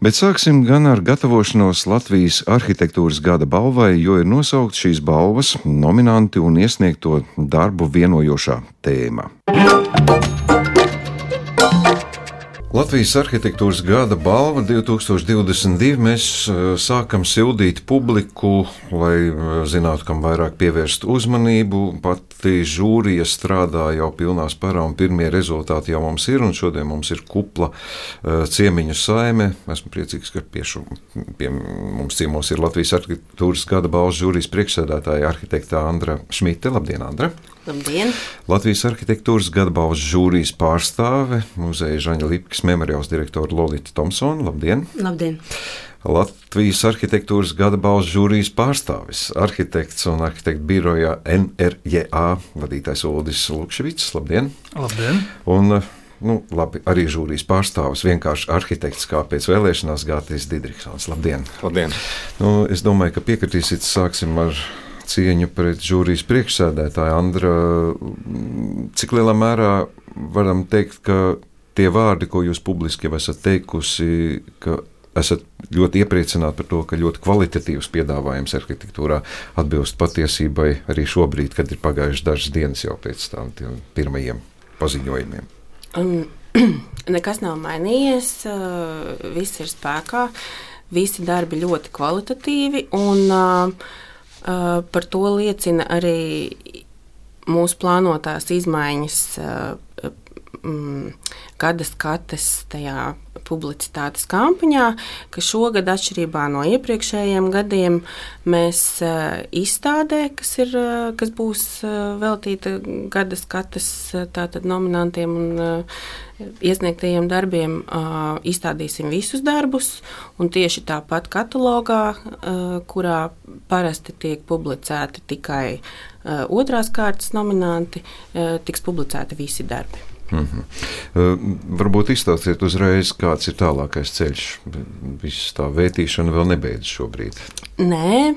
Bet sāksim gan ar gatavošanos Latvijas arhitektūras gada balvai, jo ir nosaukt šīs balvas nominanti un iesniegto darbu vienojošā tēma. Latvijas arhitektūras gada balva 2022. Mēs eh, sākam sildīt publiku, lai eh, zinātu, kam vairāk pievērst uzmanību. Pati žūrija strādā jau pilnā spārā, un pirmie rezultāti jau mums ir. Šodien mums ir kupla eh, ciemiņu saime. Esmu priecīgs, ka pie, šo, pie mums ciemos ir Latvijas arhitektūras gada balvas žūrijas priekšsēdētāja arhitekta Andra Šmite. Labdien, Andra! Labdien! Latvijas arhitektūras gadbalvas žūrijas pārstāve, muzeja Žaņa Lipkas memoriāls direktore Lolita Thompsona. Labdien! Labdien! Latvijas arhitektūras gada balvas žūrijas pārstāvis, arhitekts un arhitekta biroja NRJA vadītājs Ulris Lukševits. Labdien! Labdien! Un, nu, labi, arī žūrijas pārstāvis, vienkārši arhitekts, kā pēc vēlēšanās Gātis Didriksons. Labdien! Labdien. Nu, es domāju, ka piekritīsiet, sāksim ar cieņu pret žūrijas priekšsēdētāju Andra. Cik lielā mērā varam teikt, ka tie vārdi, ko jūs publiski jau esat teikusi, ka esat ļoti iepriecināti par to, ka ļoti kvalitatīvs piedāvājums arhitektūrā atbilst patiesībai arī šobrīd, kad ir pagājušas dažas dienas jau pēc tam pirmajiem paziņojumiem. Um, nekas nav mainījies, viss ir spēkā, visi darbi ļoti kvalitatīvi. Un, uh, Uh, par to liecina arī mūsu plānotās izmaiņas uh, mm, gada skates tajā publicitātes kampaņā, ka šogad, atšķirībā no iepriekšējiem gadiem, mēs uh, izstādē, kas, ir, uh, kas būs uh, veltīta gada skates tātad nominantiem un iesniegtajiem darbiem, izstādīsim visus darbus, tieši tāpat katalogā, kurā parasti tiek publicēti tikai otrās kārtas nominanti, tiks publicēti visi darbi. Mm -hmm. uh, varbūt izstāstiet uzreiz, kāds ir tālākais ceļš. Viss tā vērtīšana vēl nebeidzas šobrīd. Nē,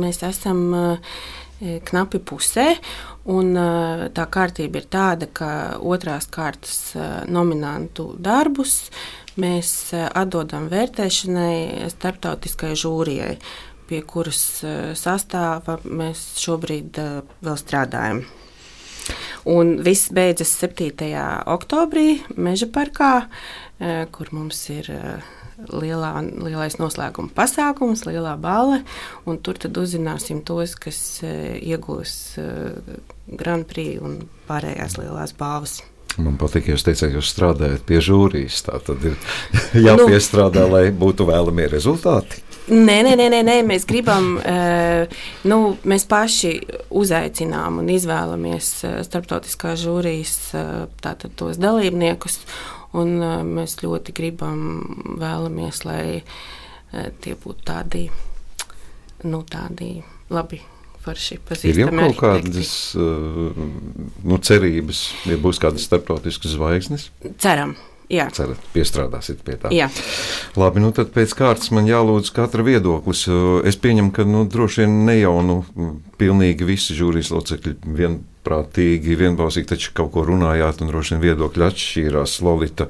mēs esam uh, knapi pusē. Un, uh, tā kārtība ir tāda, ka otrās kārtas nominantu darbus mēs atdodam vērtēšanai starptautiskai žūrijai, pie kuras sastāva mēs šobrīd vēl strādājam. Un viss beidzas 7. oktobrī Meža parkā, eh, kur mums ir eh, lielā, lielais noslēguma pasākums, lielā balva. Tur tad uzzināsim tos, kas eh, iegūs Grand Prix un pārējās lielās balvas. Man patīk, jūs teicāt, jūs strādājat pie žūrijas. Tā tad ir jāpiestrādā, nu, lai būtu vēlamie rezultāti. Nē, nē, nē, nē, nē. mēs gribam, uh, nu, mēs paši uzaicinām un izvēlamies uh, starptautiskā žūrijas uh, tātad tos dalībniekus. Un, mēs ļoti gribam, vēlamies, lai tie būtu tādi, nu, tādi labi forši pazīstami. Ir jau kaut kādas uh, nu, cerības, ja būs kādas starptautiskas zvaigznes? Ceram. Jā. Cerat, piestrādāsiet pie tā. Jā. Labi, nu tad pēc kārtas man jālūdz katra viedoklis. Es pieņemu, ka nu, droši vien ne jau nu, pilnīgi visi žūrijas locekļi vienprātīgi, vienbalsīgi taču kaut ko runājāt, un droši vien viedokļi atšķīrās. Lolita,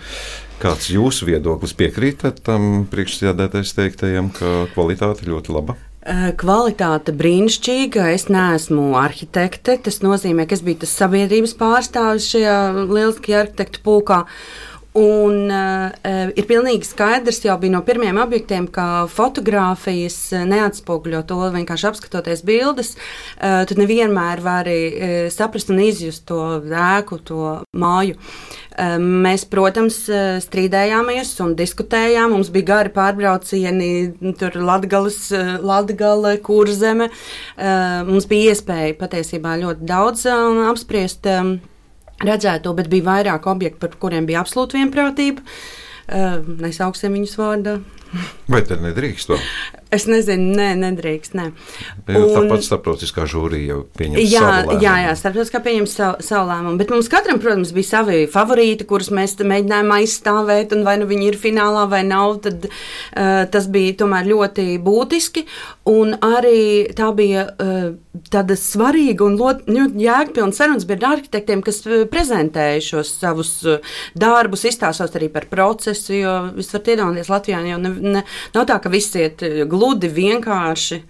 kāds jūsu viedoklis piekrīt tam priekšsēdētājs teiktajam, ka kvalitāte ļoti laba? Eh, kvalitāte brīnišķīga. Es neesmu arhitekte. Tas nozīmē, ka es biju tas sabiedrības pārstāvis šajā lieliskajā arhitektu pulkā. Un, uh, ir pilnīgi skaidrs, jau bija no pirmiem objektiem, ka fotografijas neatspoguļo to vienkārši apskatoties bildes. Uh, tu nevienmēr vari uh, saprast un izjust to ēku, to māju. Uh, mēs, protams, strīdējāmies un diskutējām. Mums bija gari pārbraucieni, tur Latgales, Latgale, Kurzeme. Mums bija iespēja patiesībā ļoti daudz apspriest. Redzēto, bet bija vairāk objektu, par kuriem bija absolūti vienprātība. Nesauksim viņus vārdā. Vai tad nedrīkst to? Es nezinu, nē, nedrīkst. Nē. Un, Tāpat starptautiskā žūrija jau pieņem jā, savu lēmumu. Jā, jā, starptautiskā pieņem savu, savu lēmumu. Bet mums katram, protams, bija savi favorīti, kurus mēs mēģinājām aizstāvēt. Un vai nu viņi ir finālā vai nav, tad uh, tas bija tomēr ļoti būtiski. Un arī tā bija uh, tāda svarīga un ļoti jēgpilna sarunas ar arhitektiem, kas prezentēja šos savus darbus, izstāstot arī par procesu. Jo jūs varat iedomāties, Latvijā jau ne, ne, nav tā, ka viss iet gludi, vienkārši.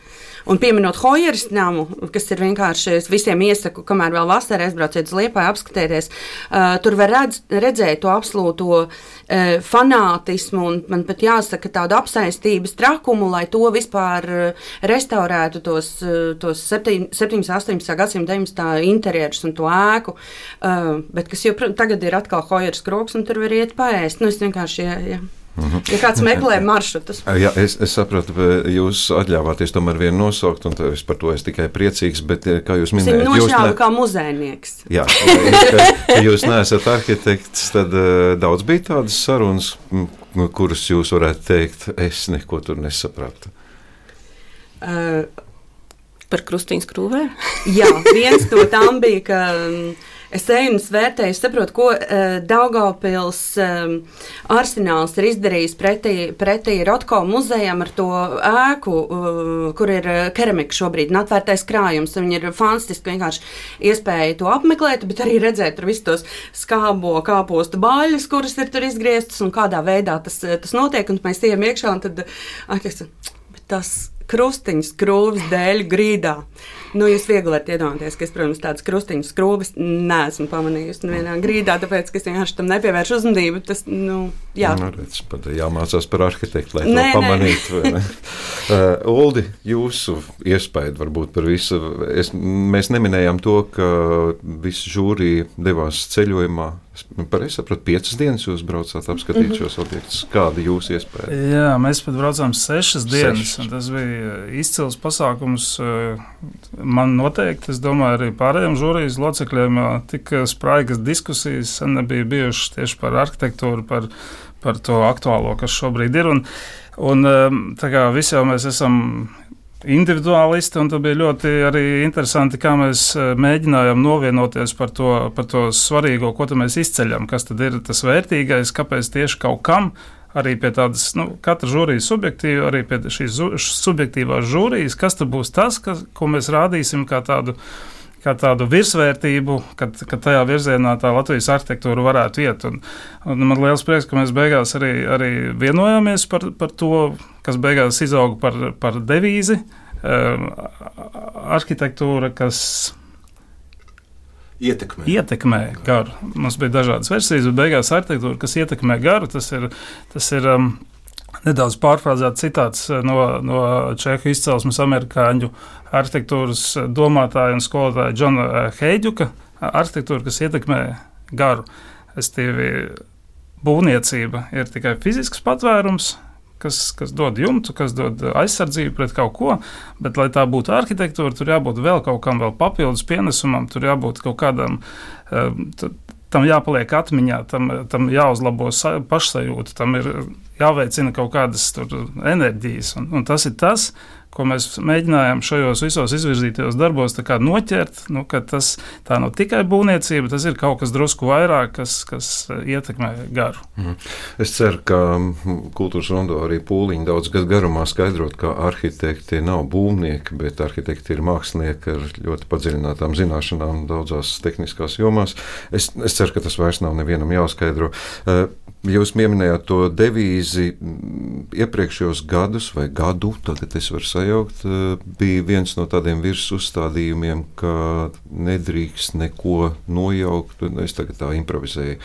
Un pieminot Hojeras namu, kas ir vienkārši, es visiem iesaku, kamēr vēl vasarā aizbrauciet uz Liepāju, apskatieties, uh, tur var redz, redzēt to absolūto uh, fanātismu un man pat jāsaka tādu apsaistības trakumu, lai to vispār uh, restaurētu tos, uh, tos 7, 18. gadsimta 19. interjerus un to ēku, uh, bet kas jau tagad ir atkal Hojeras kroks un tur var iet paēst. Nu, es vienkārši, ja, ja. Mhm. Ja kāds meklē maršrutus, jā, es, es saprotu, jūs atļāvāties tomēr vienu nosaukt, un es par to esmu tikai priecīgs. Bet, kā jūs minējāt, jūs esat ne... kā muzejnieks. Jā, ja jūs neesat arhitekts, tad uh, daudz bija tādas sarunas, kuras jūs varētu teikt, es neko tur nesapratu. Uh, par krustiņu skrūvē? jā, viens no tām bija, ka. Es eju un vērtēju, saprotu, ko uh, Daugopils um, arsenāls ir izdarījis pretī, pretī Rotko muzejam ar to ēku, uh, kur ir keramika šobrīd un atvērtais krājums. Viņi ir fantastiski vienkārši iespēja to apmeklēt, bet arī redzēt tur visus tos skābo kāpostu bāļus, kuras ir tur izgrieztas un kādā veidā tas, tas notiek. Un mēs ejam iekšā un tad, ah, tas krustiņš skrūves dēļ grīdā. Nu, jūs viegli varat iedomāties, ka es, protams, tādas krustiņu skrūves neesmu pamanījusi nevienā grīdā, tāpēc, ka es vienkārši tam nepievēršu uzmanību. Tas, nu, jā. Nu, redz, jāmācās par arhitektu, lai nē, to pamanītu. uh, Uldi, jūsu iespēja varbūt par visu. Es, mēs neminējām to, ka visi žūrija devās ceļojumā Pareizi saprotu, piecas dienas jūs braucāt apskatīt mm -hmm. šos objektus. Kāda ir jūsu iespēja? Jā, mēs pat braucām sešas dienas. Sešas. Tas bija izcils pasākums. Man noteikti, es domāju, arī pārējiem žūrijas locekļiem tik spraigas diskusijas nebija bijušas tieši par arhitektūru, par, par to aktuālo, kas šobrīd ir. Un, un tā kā visi jau mēs esam individuālisti, un tas bija ļoti interesanti, kā mēs e, mēģinājām novienoties par to, par to svarīgo, ko mēs izceļam, kas tad ir tas vērtīgais, kāpēc tieši kaut kam. Arī pie tādas, nu, katra žūrija subjektīva, arī pie šīs subjektīvās žūrijas, kas tad būs tas, kas, ko mēs rādīsim kā tādu uh, kā tādu virsvērtību, kad, kad tajā virzienā tā Latvijas arhitektūra varētu iet. Un, un man liels prieks, ka mēs beigās arī, arī vienojāmies par, par to, kas beigās izauga par, par devīzi. Um, arhitektūra, kas ietekmē. ietekmē garu. Mums bija dažādas versijas, bet beigās arhitektūra, kas ietekmē garu, tas ir. Tas ir um, Nedaudz pārfrāzēts citāts no, no čehu izcelsmes amerikāņu arhitektūras domātāja un skolotāja Džona Heidjuka. Arhitektūra, kas ietekmē garu, restīvi būvniecība ir tikai fizisks patvērums, kas, kas dod jumtu, kas dod aizsardzību pret kaut ko, bet, lai tā būtu arhitektūra, tur jābūt vēl kaut kam vēl papildus pienesumam, tur jābūt kaut kādam. Tam jāpaliek atmiņā, tam, tam jāuzlabo pašsajūta, tam ir jāveicina kaut kādas enerģijas. Un, un tas ir tas, ko mēs mēģinājām šajos visos izvirzītajos darbos noķert, nu, ka tas tā nav tikai būvniecība, tas ir kaut kas drusku vairāk, kas, kas ietekmē garu. Mm. Es ceru, ka kultūras rondo arī pūliņi daudz gadu garumā skaidrot, ka arhitekti nav būvnieki, bet arhitekti ir mākslinieki ar ļoti padziļinātām zināšanām daudzās tehniskās jomās. Es, es ceru, ka tas vairs nav nevienam jāskaidro. Uh, Jūs pieminējāt to devīzi iepriekšējos gadus vai gadu, tagad es varu sajaukt, eh, bija viens no tādiem virsuzstādījumiem, ka nedrīkst neko nojaukt, un es tagad tā improvizēju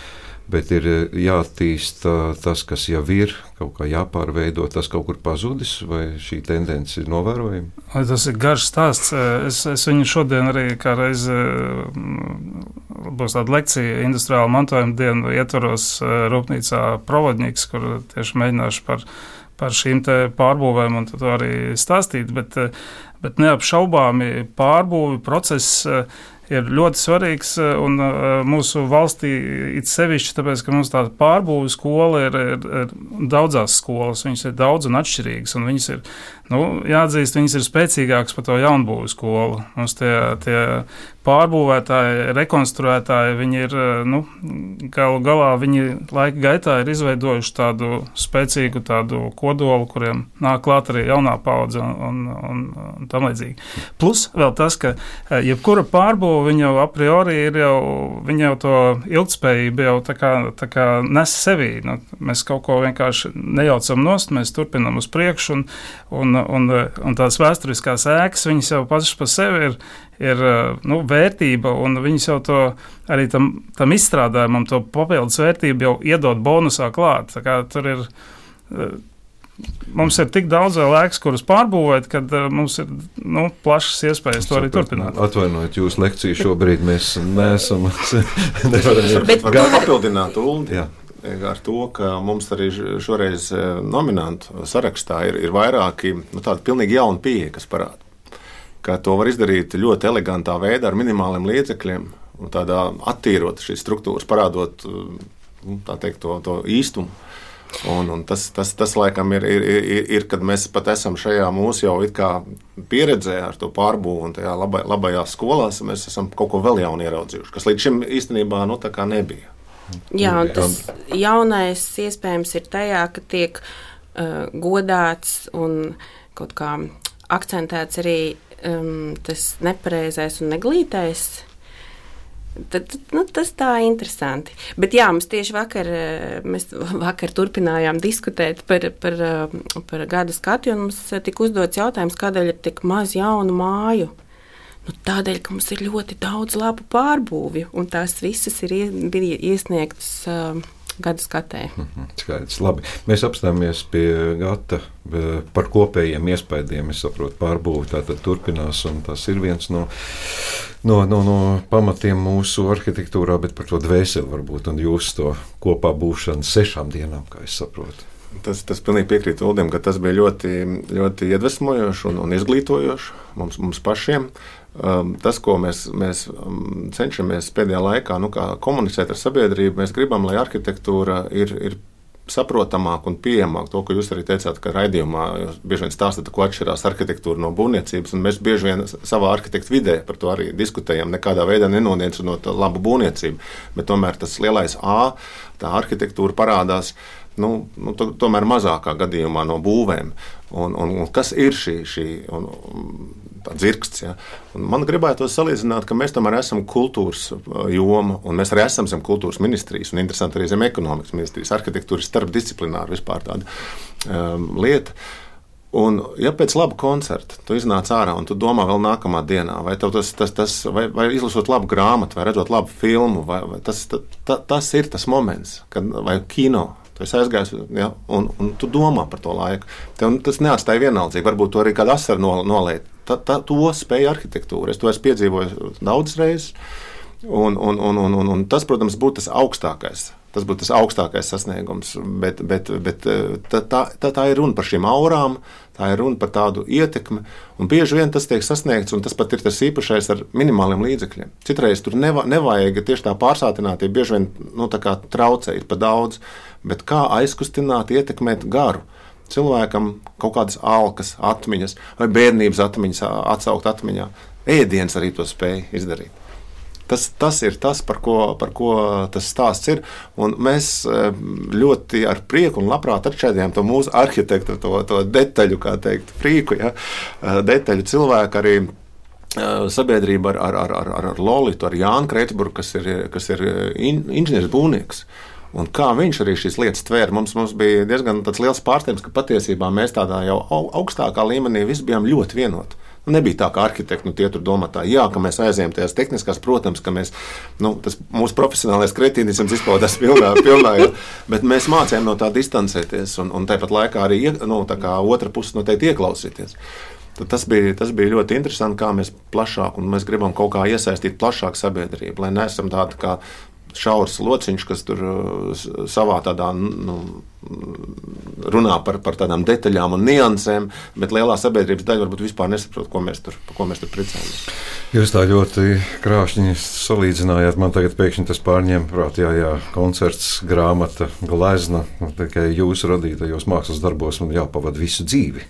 bet ir eh, jāattīst tas, kas jau ir, kaut kā jāpārveido, tas kaut kur pazudis, vai šī tendence ir novērojama? Tas ir garš stāsts. Es, es viņu šodien arī kā reiz būs tāda lekcija industriāla mantojuma dienu ietvaros Rūpnīcā Provodņiks, kur tieši mēģināšu par, par šīm pārbūvēm un to arī stāstīt, bet, bet neapšaubāmi pārbūvi process ir ļoti svarīgs un mūsu valstī it sevišķi, tāpēc, ka mums tā pārbūves skola ir, ir, ir daudzās skolas, viņas ir daudz un atšķirīgas, un viņas ir, nu, jāatzīst, viņas ir spēcīgākas par to jaunbūvu skolu. Mums tie, tie pārbūvētāji, rekonstruētāji, viņi ir, nu, galu galā, viņi laika gaitā ir izveidojuši tādu spēcīgu tādu kodolu, kuriem nāk klāt arī jaunā paudze un, un, un, un tam līdzīgi. Plus vēl tas, ka eh, jebkura pārbūve, jau a priori ir jau, viņa jau to ilgtspējību jau tā kā, tā kā nes sevī. Nu, mēs kaut ko vienkārši nejaucam nost, mēs turpinam uz priekšu un, un, un, un tās vēsturiskās ēkas, viņas jau pašas par sevi ir ir eh, nu, vērtība, un viņas jau to arī tam, tam izstrādājumam, to papildus vērtību jau iedod bonusā klāt. Tur ir. Eh, mums ir tik daudz laiks, kurus pārbūvēt, kad uh, mums ir nu, plašas iespējas to arī turpināt. Atvainojiet, jūsu lekciju šobrīd mēs neesam. Bet gan papildināt Uldi. Ar to, ka mums arī šoreiz nominantu sarakstā ir, ir vairāki nu, tādi pilnīgi jauni pieeja, kas parāda ka to var izdarīt ļoti elegantā veidā ar minimāliem līdzekļiem un tādā attīrot šīs struktūras, parādot nu, teikt, to, to īstumu. Un, un tas, tas, tas laikam ir, ir, ir, ir, kad mēs pat esam šajā mūsu jau pieredzē ar to pārbūvi un tajā labai, labajās skolās, mēs esam kaut ko vēl jaunu ieraudzījuši, kas līdz šim īstenībā nu, nebija. Jā, un tas jaunais iespējams ir tajā, ka tiek uh, godāts un kaut kā akcentēts arī um, tas nepareizais un neglītais. Tad, nu, tas tā ir interesanti. Bet jā, mēs tieši vakar, eh, mēs vakar turpinājām diskutēt par, par, eh, par gada skatu, un mums tika uzdots jautājums, kādēļ ir tik maz jaunu māju. Nu, tādēļ, ka mums ir ļoti daudz labu pārbūvju, un tās visas ir, iesniegtas. Uh, gada skatē. Mhm, skaidrs, labi. Mēs apstāmies pie gata par kopējiem iespējām. Es saprotu, pārbūve tā tad turpinās, un tas ir viens no, no, no, no pamatiem mūsu arhitektūrā, bet par to dvēseli varbūt un jūsu to kopā būšanu sešām dienām, kā es saprotu. Tas, tas pilnīgi piekrīt Ulim, ka tas bija ļoti, ļoti iedvesmojoši un, un izglītojoši mums, mums pašiem. Um, tas, ko mēs, mēs um, cenšamies pēdējā laikā nu, komunicēt ar sabiedrību, mēs gribam, lai arhitektūra ir, ir saprotamāk un pieejamāk. To, ko jūs arī teicāt, ka raidījumā bieži vien stāstāt, ko atšķirās arhitektūra no būvniecības. Mēs bieži vien savā arhitektu vidē par to arī diskutējam. Nekādā veidā nenoniedzinot labu būvniecību, bet tomēr tas lielais A, tā arhitektūra parādās nu, nu, to, tomēr mazākā gadījumā no būvēm. Un, un, un kas ir šī, šī un, dzirksts? Ja? Un man gribētos salīdzināt, ka mēs tomēr esam kultūras uh, joma, un mēs arī esam zem kultūras ministrijas, un interesanti arī zem ekonomikas ministrijas. Arhitektūra ir starpdisciplināra vispār tāda um, lieta. Un, ja pēc laba koncerta tu iznāc ārā un tu domā vēl nākamā dienā, vai tas, tas, tas vai, vai izlasot labu grāmatu, vai redzot labu filmu, vai, vai tas, ta, ta, tas ir tas moments, kad, vai kino, Tu esi aizgājis, ja, un, un tu domā par to laiku. Tev tas neatstāja vienaldzību. Varbūt tu arī noliet. Ta, ta, to spēja arhitektūra. Es to esmu piedzīvojis daudzas reizes. Un, un, un, un, un, un tas, protams, būtu tas augstākais. Tas būtu tas augstākais sasniegums. Bet, bet, bet tā, tā, tā ir runa par šīm aurām, tā ir runa par tādu ietekmi. Un bieži vien tas tiek sasniegts, un tas pat ir tas īpašais ar minimāliem līdzekļiem. Citreiz tur neva, nevajag tieši tā pārsātinātība, bieži vien nu, traucē, ir par daudz bet kā aizkustināt, ietekmēt garu. Cilvēkam kaut kādas alkas, atmiņas vai bērnības atmiņas atsaukt atmiņā. Ēdiens arī to spēja izdarīt. Tas, tas ir tas, par ko, par ko tas stāsts ir. Un mēs ļoti ar prieku un labprāt atšķēdījām to mūsu arhitektu, to, to detaļu, kā teikt, prieku, ja, detaļu cilvēku arī sabiedrība ar, ar, ar, ar, ar Lolitu, ar Jānu Kreitsburgu, kas ir, kas ir in, inženieris būvnieks. Un kā viņš arī šīs lietas tvēra, mums, mums bija diezgan liels pārsteigums, ka patiesībā mēs tādā jau augstākā līmenī visi bijām ļoti vienoti. Nu, nebija tā, ka arhitekti nu, tur domā, tā, jā, ka mēs aizējām tajās tehniskās, protams, ka mēs, nu, tas mūsu profesionālais kretīnisms izpaudās pilnā, pilnā bet mēs mācījām no tā distancēties un, un tāpat laikā arī nu, otra puse noteikti ieklausīties. Tad tas bija, tas bija ļoti interesanti, kā mēs plašāk, un mēs gribam kaut kā iesaistīt plašāku sabiedrību, lai neesam tādi kā šaurs lociņš, kas tur uh, savā tādā nu, runā par, par tādām detaļām un niansēm, bet lielā sabiedrības daļa varbūt vispār nesaprot, ko mēs tur, ko mēs tur priecājamies. Jūs tā ļoti krāšņi salīdzinājāt. Man tagad pēkšņi tas pārņēma prātā, jā, koncerts, grāmata, glezna. Nu, tikai jūsu radītajos mākslas darbos man jāpavada visu dzīvi.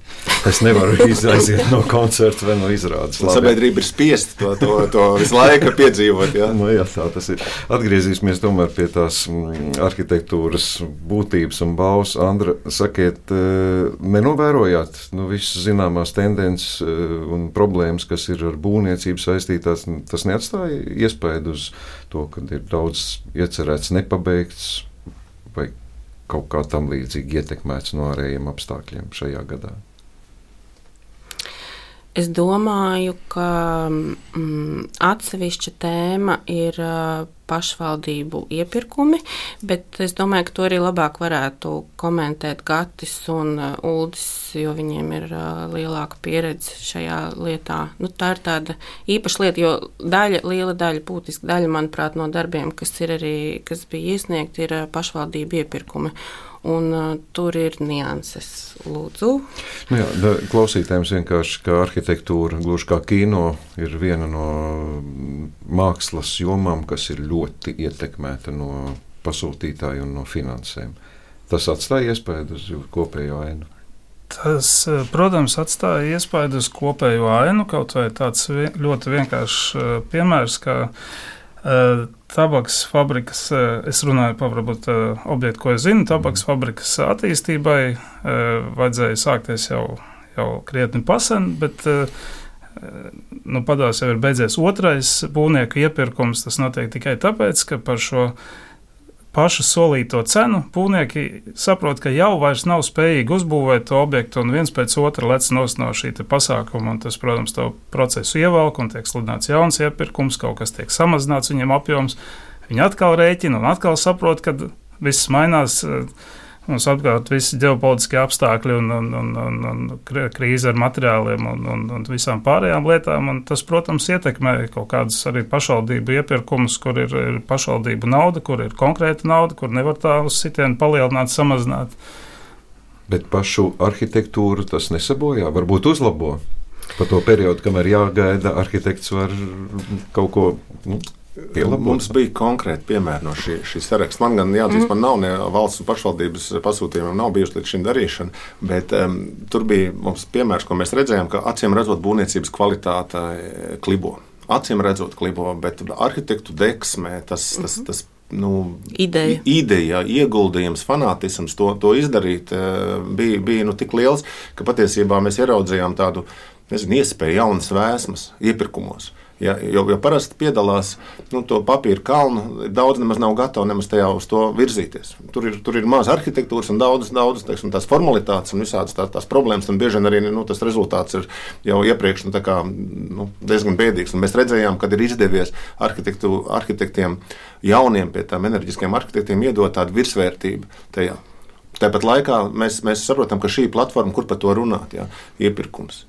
Es nevaru aiziet no koncerta vai no izrādes. Sabiedrība ir spiesta to, to, to visu laiku piedzīvot. Jā. nu, jā, tā tas ir. Atgriezīsimies tomēr pie tās mm, arhitektūras būtības un balvas. Andra, sakiet, eh, nenovērojāt nu, visas zināmās tendences eh, un problēmas, kas ir ar būvniecību saistītās, tas neatstāja iespēju uz to, ka ir daudz iecerēts, nepabeigts vai kaut kā tam līdzīgi ietekmēts no ārējiem apstākļiem šajā gadā. Es domāju, ka mm, atsevišķa tēma ir uh, pašvaldību iepirkumi, bet es domāju, ka to arī labāk varētu komentēt Gatis un uh, Uldis, jo viņiem ir uh, lielāka pieredze šajā lietā. Nu, tā ir tāda īpaša lieta, jo daļa, liela daļa, būtiska daļa, manuprāt, no darbiem, kas, arī, kas bija iesniegti, ir pašvaldību iepirkumi un uh, tur ir nianses. Lūdzu. Nu jā, da, klausītājiem vienkārši kā arhitektūra, gluži kā kino, ir viena no mākslas jomām, kas ir ļoti ietekmēta no pasūtītāju un no finansēm. Tas atstāja iespēju uz kopējo ainu. Tas, protams, atstāja iespēju uz kopējo ainu. Kaut vai tāds ļoti vienkāršs piemērs, kā uh, tabaks fabrikas, eh, es runāju par varbūt eh, objektu, ko es zinu, tabaks fabrikas attīstībai eh, vajadzēja sākties jau, jau krietni pasen, bet nu, padās jau ir beidzies otrais būvnieku iepirkums. Tas notiek tikai tāpēc, ka par šo pašu solīto cenu pūnieki saprot, ka jau vairs nav spējīgi uzbūvēt to objektu, un viens pēc otra lec no šī pasākuma. Tas, protams, to procesu ievelk, un tiek sludināts jauns iepirkums, kaut kas tiek samazināts viņam apjoms. Viņi atkal rēķina un atkal saprot, ka viss mainās. Uh, Mums apkārt visi ģeopolitiskie apstākļi un, un, un, un, un krīze ar materiāliem un, un, un visām pārējām lietām. Tas, protams, ietekmē kaut kādus arī pašvaldību iepirkumus, kur ir, ir pašvaldību nauda, kur ir konkrēta nauda, kur nevar tā uz sitienu palielināt, samazināt. Bet pašu arhitektūru tas nesabojā, varbūt uzlabo. Pa to periodu, kamēr jāgaida, arhitekts var kaut ko nu, Pielabot. Mums bija konkrēti piemēri no šī, šī saraksta. Man gan jāatzīst, mm. man nav ne valsts un pašvaldības pasūtījumiem, nav bijusi līdz šim darīšana, bet um, tur bija mums piemērs, ko mēs redzējām, ka acīm redzot būvniecības kvalitāte eh, klibo. Acīm redzot, klibo, bet arhitektu deksmē tas, tas, mm -hmm. tas nu, ideja. ideja, ieguldījums, fanātisms to, to izdarīt eh, bija, bija nu, tik liels, ka patiesībā mēs ieraudzījām tādu nezinu, iespēju jaunas vēsmas iepirkumos. Ja, jo, jo parasti piedalās nu, to papīra kalnu, daudz nemaz nav gatavi nemaz tajā uz to virzīties. Tur ir, tur ir maz arhitektūras un daudz, daudz teiksim, tās formalitātes un visādas tā, tās problēmas. Un bieži vien arī nu, tas rezultāts ir jau iepriekš nu, kā, nu, diezgan bēdīgs. Un mēs redzējām, ka ir izdevies arhitektiem, jauniem pie tām enerģiskiem arhitektiem iedot tādu virsvērtību tajā. Tāpat laikā mēs, mēs saprotam, ka šī platforma, kur par to runāt, jā, iepirkums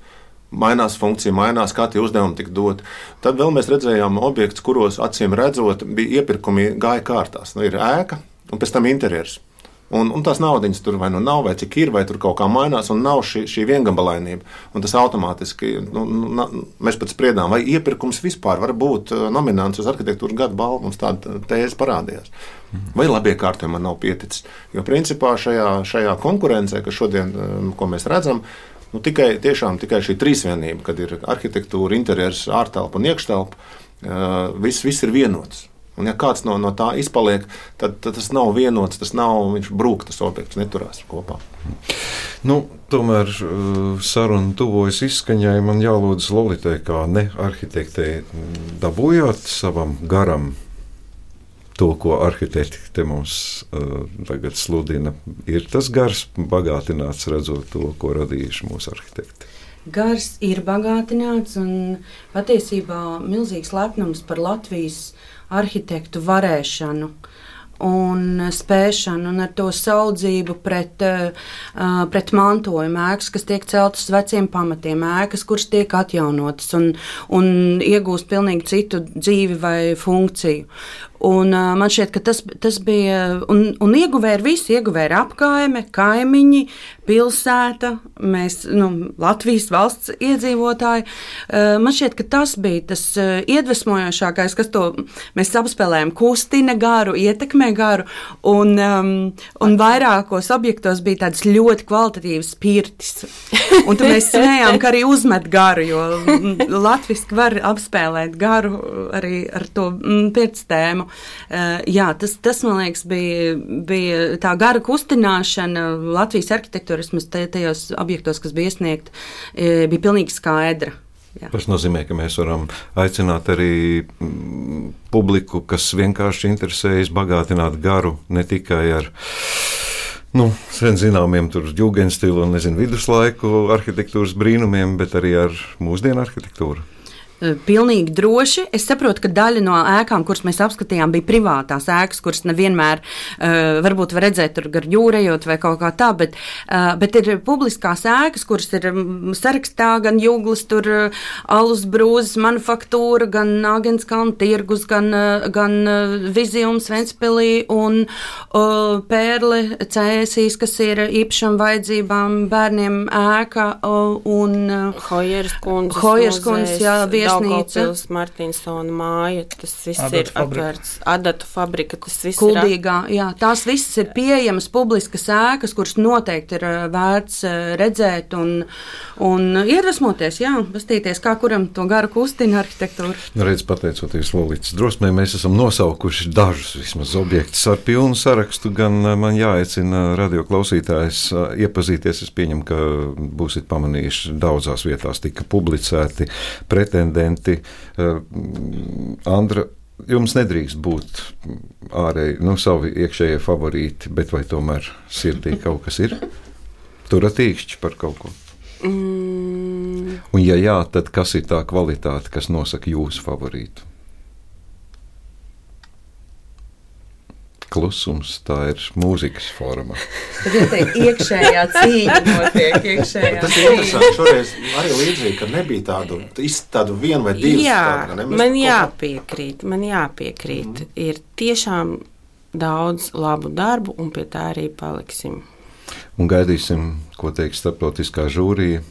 mainās funkcija, mainās, kā tie uzdevumi tika doti. Tad vēl mēs redzējām objektus, kuros acīm redzot, bija iepirkumi gāja kārtās. Nu, ir ēka un pēc tam interjers. Un, un tās naudas tur vai nu nav, vai cik ir, vai tur kaut kā mainās, un nav šī, šī viengabalainība. Un tas automātiski, nu, nu, mēs pat spriedām, vai iepirkums vispār var būt uh, nominants uz arhitektūras gada balvu. Mums tāda tēze parādījās. Vai labi iekārtojumi nav pieticis? Jo principā šajā, šajā konkurencē, kas šodien, um, ko mēs redzam, Nu, tikai, tiešām, tikai šī trīsvienība, kad ir arhitektūra, interjers, ārtelpa un iekštelpa, viss, viss ir vienots. Un, ja kāds no, no tā izpaliek, tad, tad tas nav vienots, tas nav viņš brūk, tas objekts neturās kopā. Nu, tomēr saruna tuvojas izskaņai. Man jālūdz Lolitai, kā ne arhitektei, dabūjāt savam garam to, ko arhitekti mums uh, tagad sludina, ir tas gars bagātināts, redzot to, ko radījuši mūsu arhitekti. Gars ir bagātināts un patiesībā milzīgs lepnums par Latvijas arhitektu varēšanu un spēšanu, un ar to saudzību pret, uh, pret mantojumu ēkas, kas tiek celtas uz veciem pamatiem, ēkas, kuras tiek atjaunotas un, un iegūst pilnīgi citu dzīvi vai funkciju. Un, uh, man šķiet, ka tas, tas bija. Un, un ieguvēja ar visu. Ieguvēja ar apkaime, kaimiņi, pilsēta, mēs, nu, Latvijas valsts iedzīvotāji. Uh, man šķiet, ka tas bija tas uh, iedvesmojošākais, kas to mēs apspēlējām. Kustina garu, ietekmē garu. Un, um, un vairākos objektos bija tādas ļoti kvalitatīvas pirtis. Un tad mēs smējām, ka arī uzmet garu, jo Latvijas var apspēlēt garu arī ar to pirts tēmu. Uh, jā, tas, tas, man liekas, bija, bija tā gara kustināšana Latvijas arhitektūras, tajos objektos, kas bija iesniegti, bija pilnīgi skaidra. Jā. Tas nozīmē, ka mēs varam aicināt arī publiku, kas vienkārši interesējas bagātināt garu ne tikai ar nu, sen zināmiem jūgenstilu un nezinu, viduslaiku arhitektūras brīnumiem, bet arī ar mūsdienu arhitektūru. Eh, pilnīgi droši. Es saprotu, ka daļa no ēkām, kuras mēs apskatījām, bija privātās ēkas, kuras nevienmēr uh, varbūt var redzēt tur gar jūrējot vai kaut kā tā, bet, uh, bet ir publiskās ēkas, kuras ir mm, sarakstā gan jūglas, tur uh, alus brūzes manufaktūra, gan Nāgenskalna tirgus, gan, gan Vizijums Ventspilī un uh, Pērle Cēsīs, kas ir īpašam vajadzībām bērniem ēka uh, un uh, Hojeras kundzes. Hojeras kundzes, jā, vies Daugavpils, Martinsona māja, tas viss adatu ir atvērts. Adatu fabrika, tas viss Kuldīgā, ir. Jā, tās visas ir pieejamas publiskas ēkas, kuras noteikti ir vērts redzēt un, un iedvesmoties, jā, pastīties, kā kuram to garu kustina arhitektūra. Nu, redz, pateicoties Lolītas drosmē, mēs esam nosaukuši dažus vismaz objektus ar pilnu sarakstu, gan man jāaicina radio klausītājs iepazīties. Es pieņemu, ka būsiet pamanījuši daudzās vietās tika publicēti pretendenti pretendenti. Eh, Andra, jums nedrīkst būt ārēji, nu, savi iekšējie favorīti, bet vai tomēr sirdī kaut kas ir? Turat īkšķi par kaut ko. Mm. Un, ja jā, tad kas ir tā kvalitāte, kas nosaka jūsu favorītu? Klusums, tā ir mūzikas forma. Tā iekšējā cīņa notiek. Iekšējā tas ir interesanti. Šoreiz arī līdzīgi, ka nebija tādu, tādu vienu vai divu. Jā, tādu, man jāpiekrīt, man jāpiekrīt. Mm. Ir tiešām daudz labu darbu, un pie tā arī paliksim. Un gaidīsim, ko teiks starptautiskā žūrija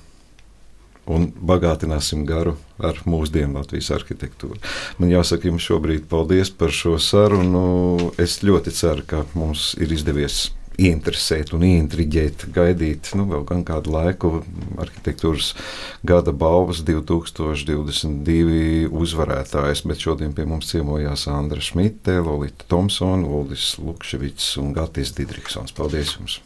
un bagātināsim garu ar mūsdienu Latvijas arhitektūru. Man jāsaka jums šobrīd paldies par šo sarunu. Es ļoti ceru, ka mums ir izdevies ieinteresēt un ieintriģēt, gaidīt nu, vēl kādu laiku arhitektūras gada balvas 2022 uzvarētājs, bet šodien pie mums ciemojās Andra Šmite, Lolita Thompsona, Uldis Lukševits un Gatis Didriksons. Paldies jums!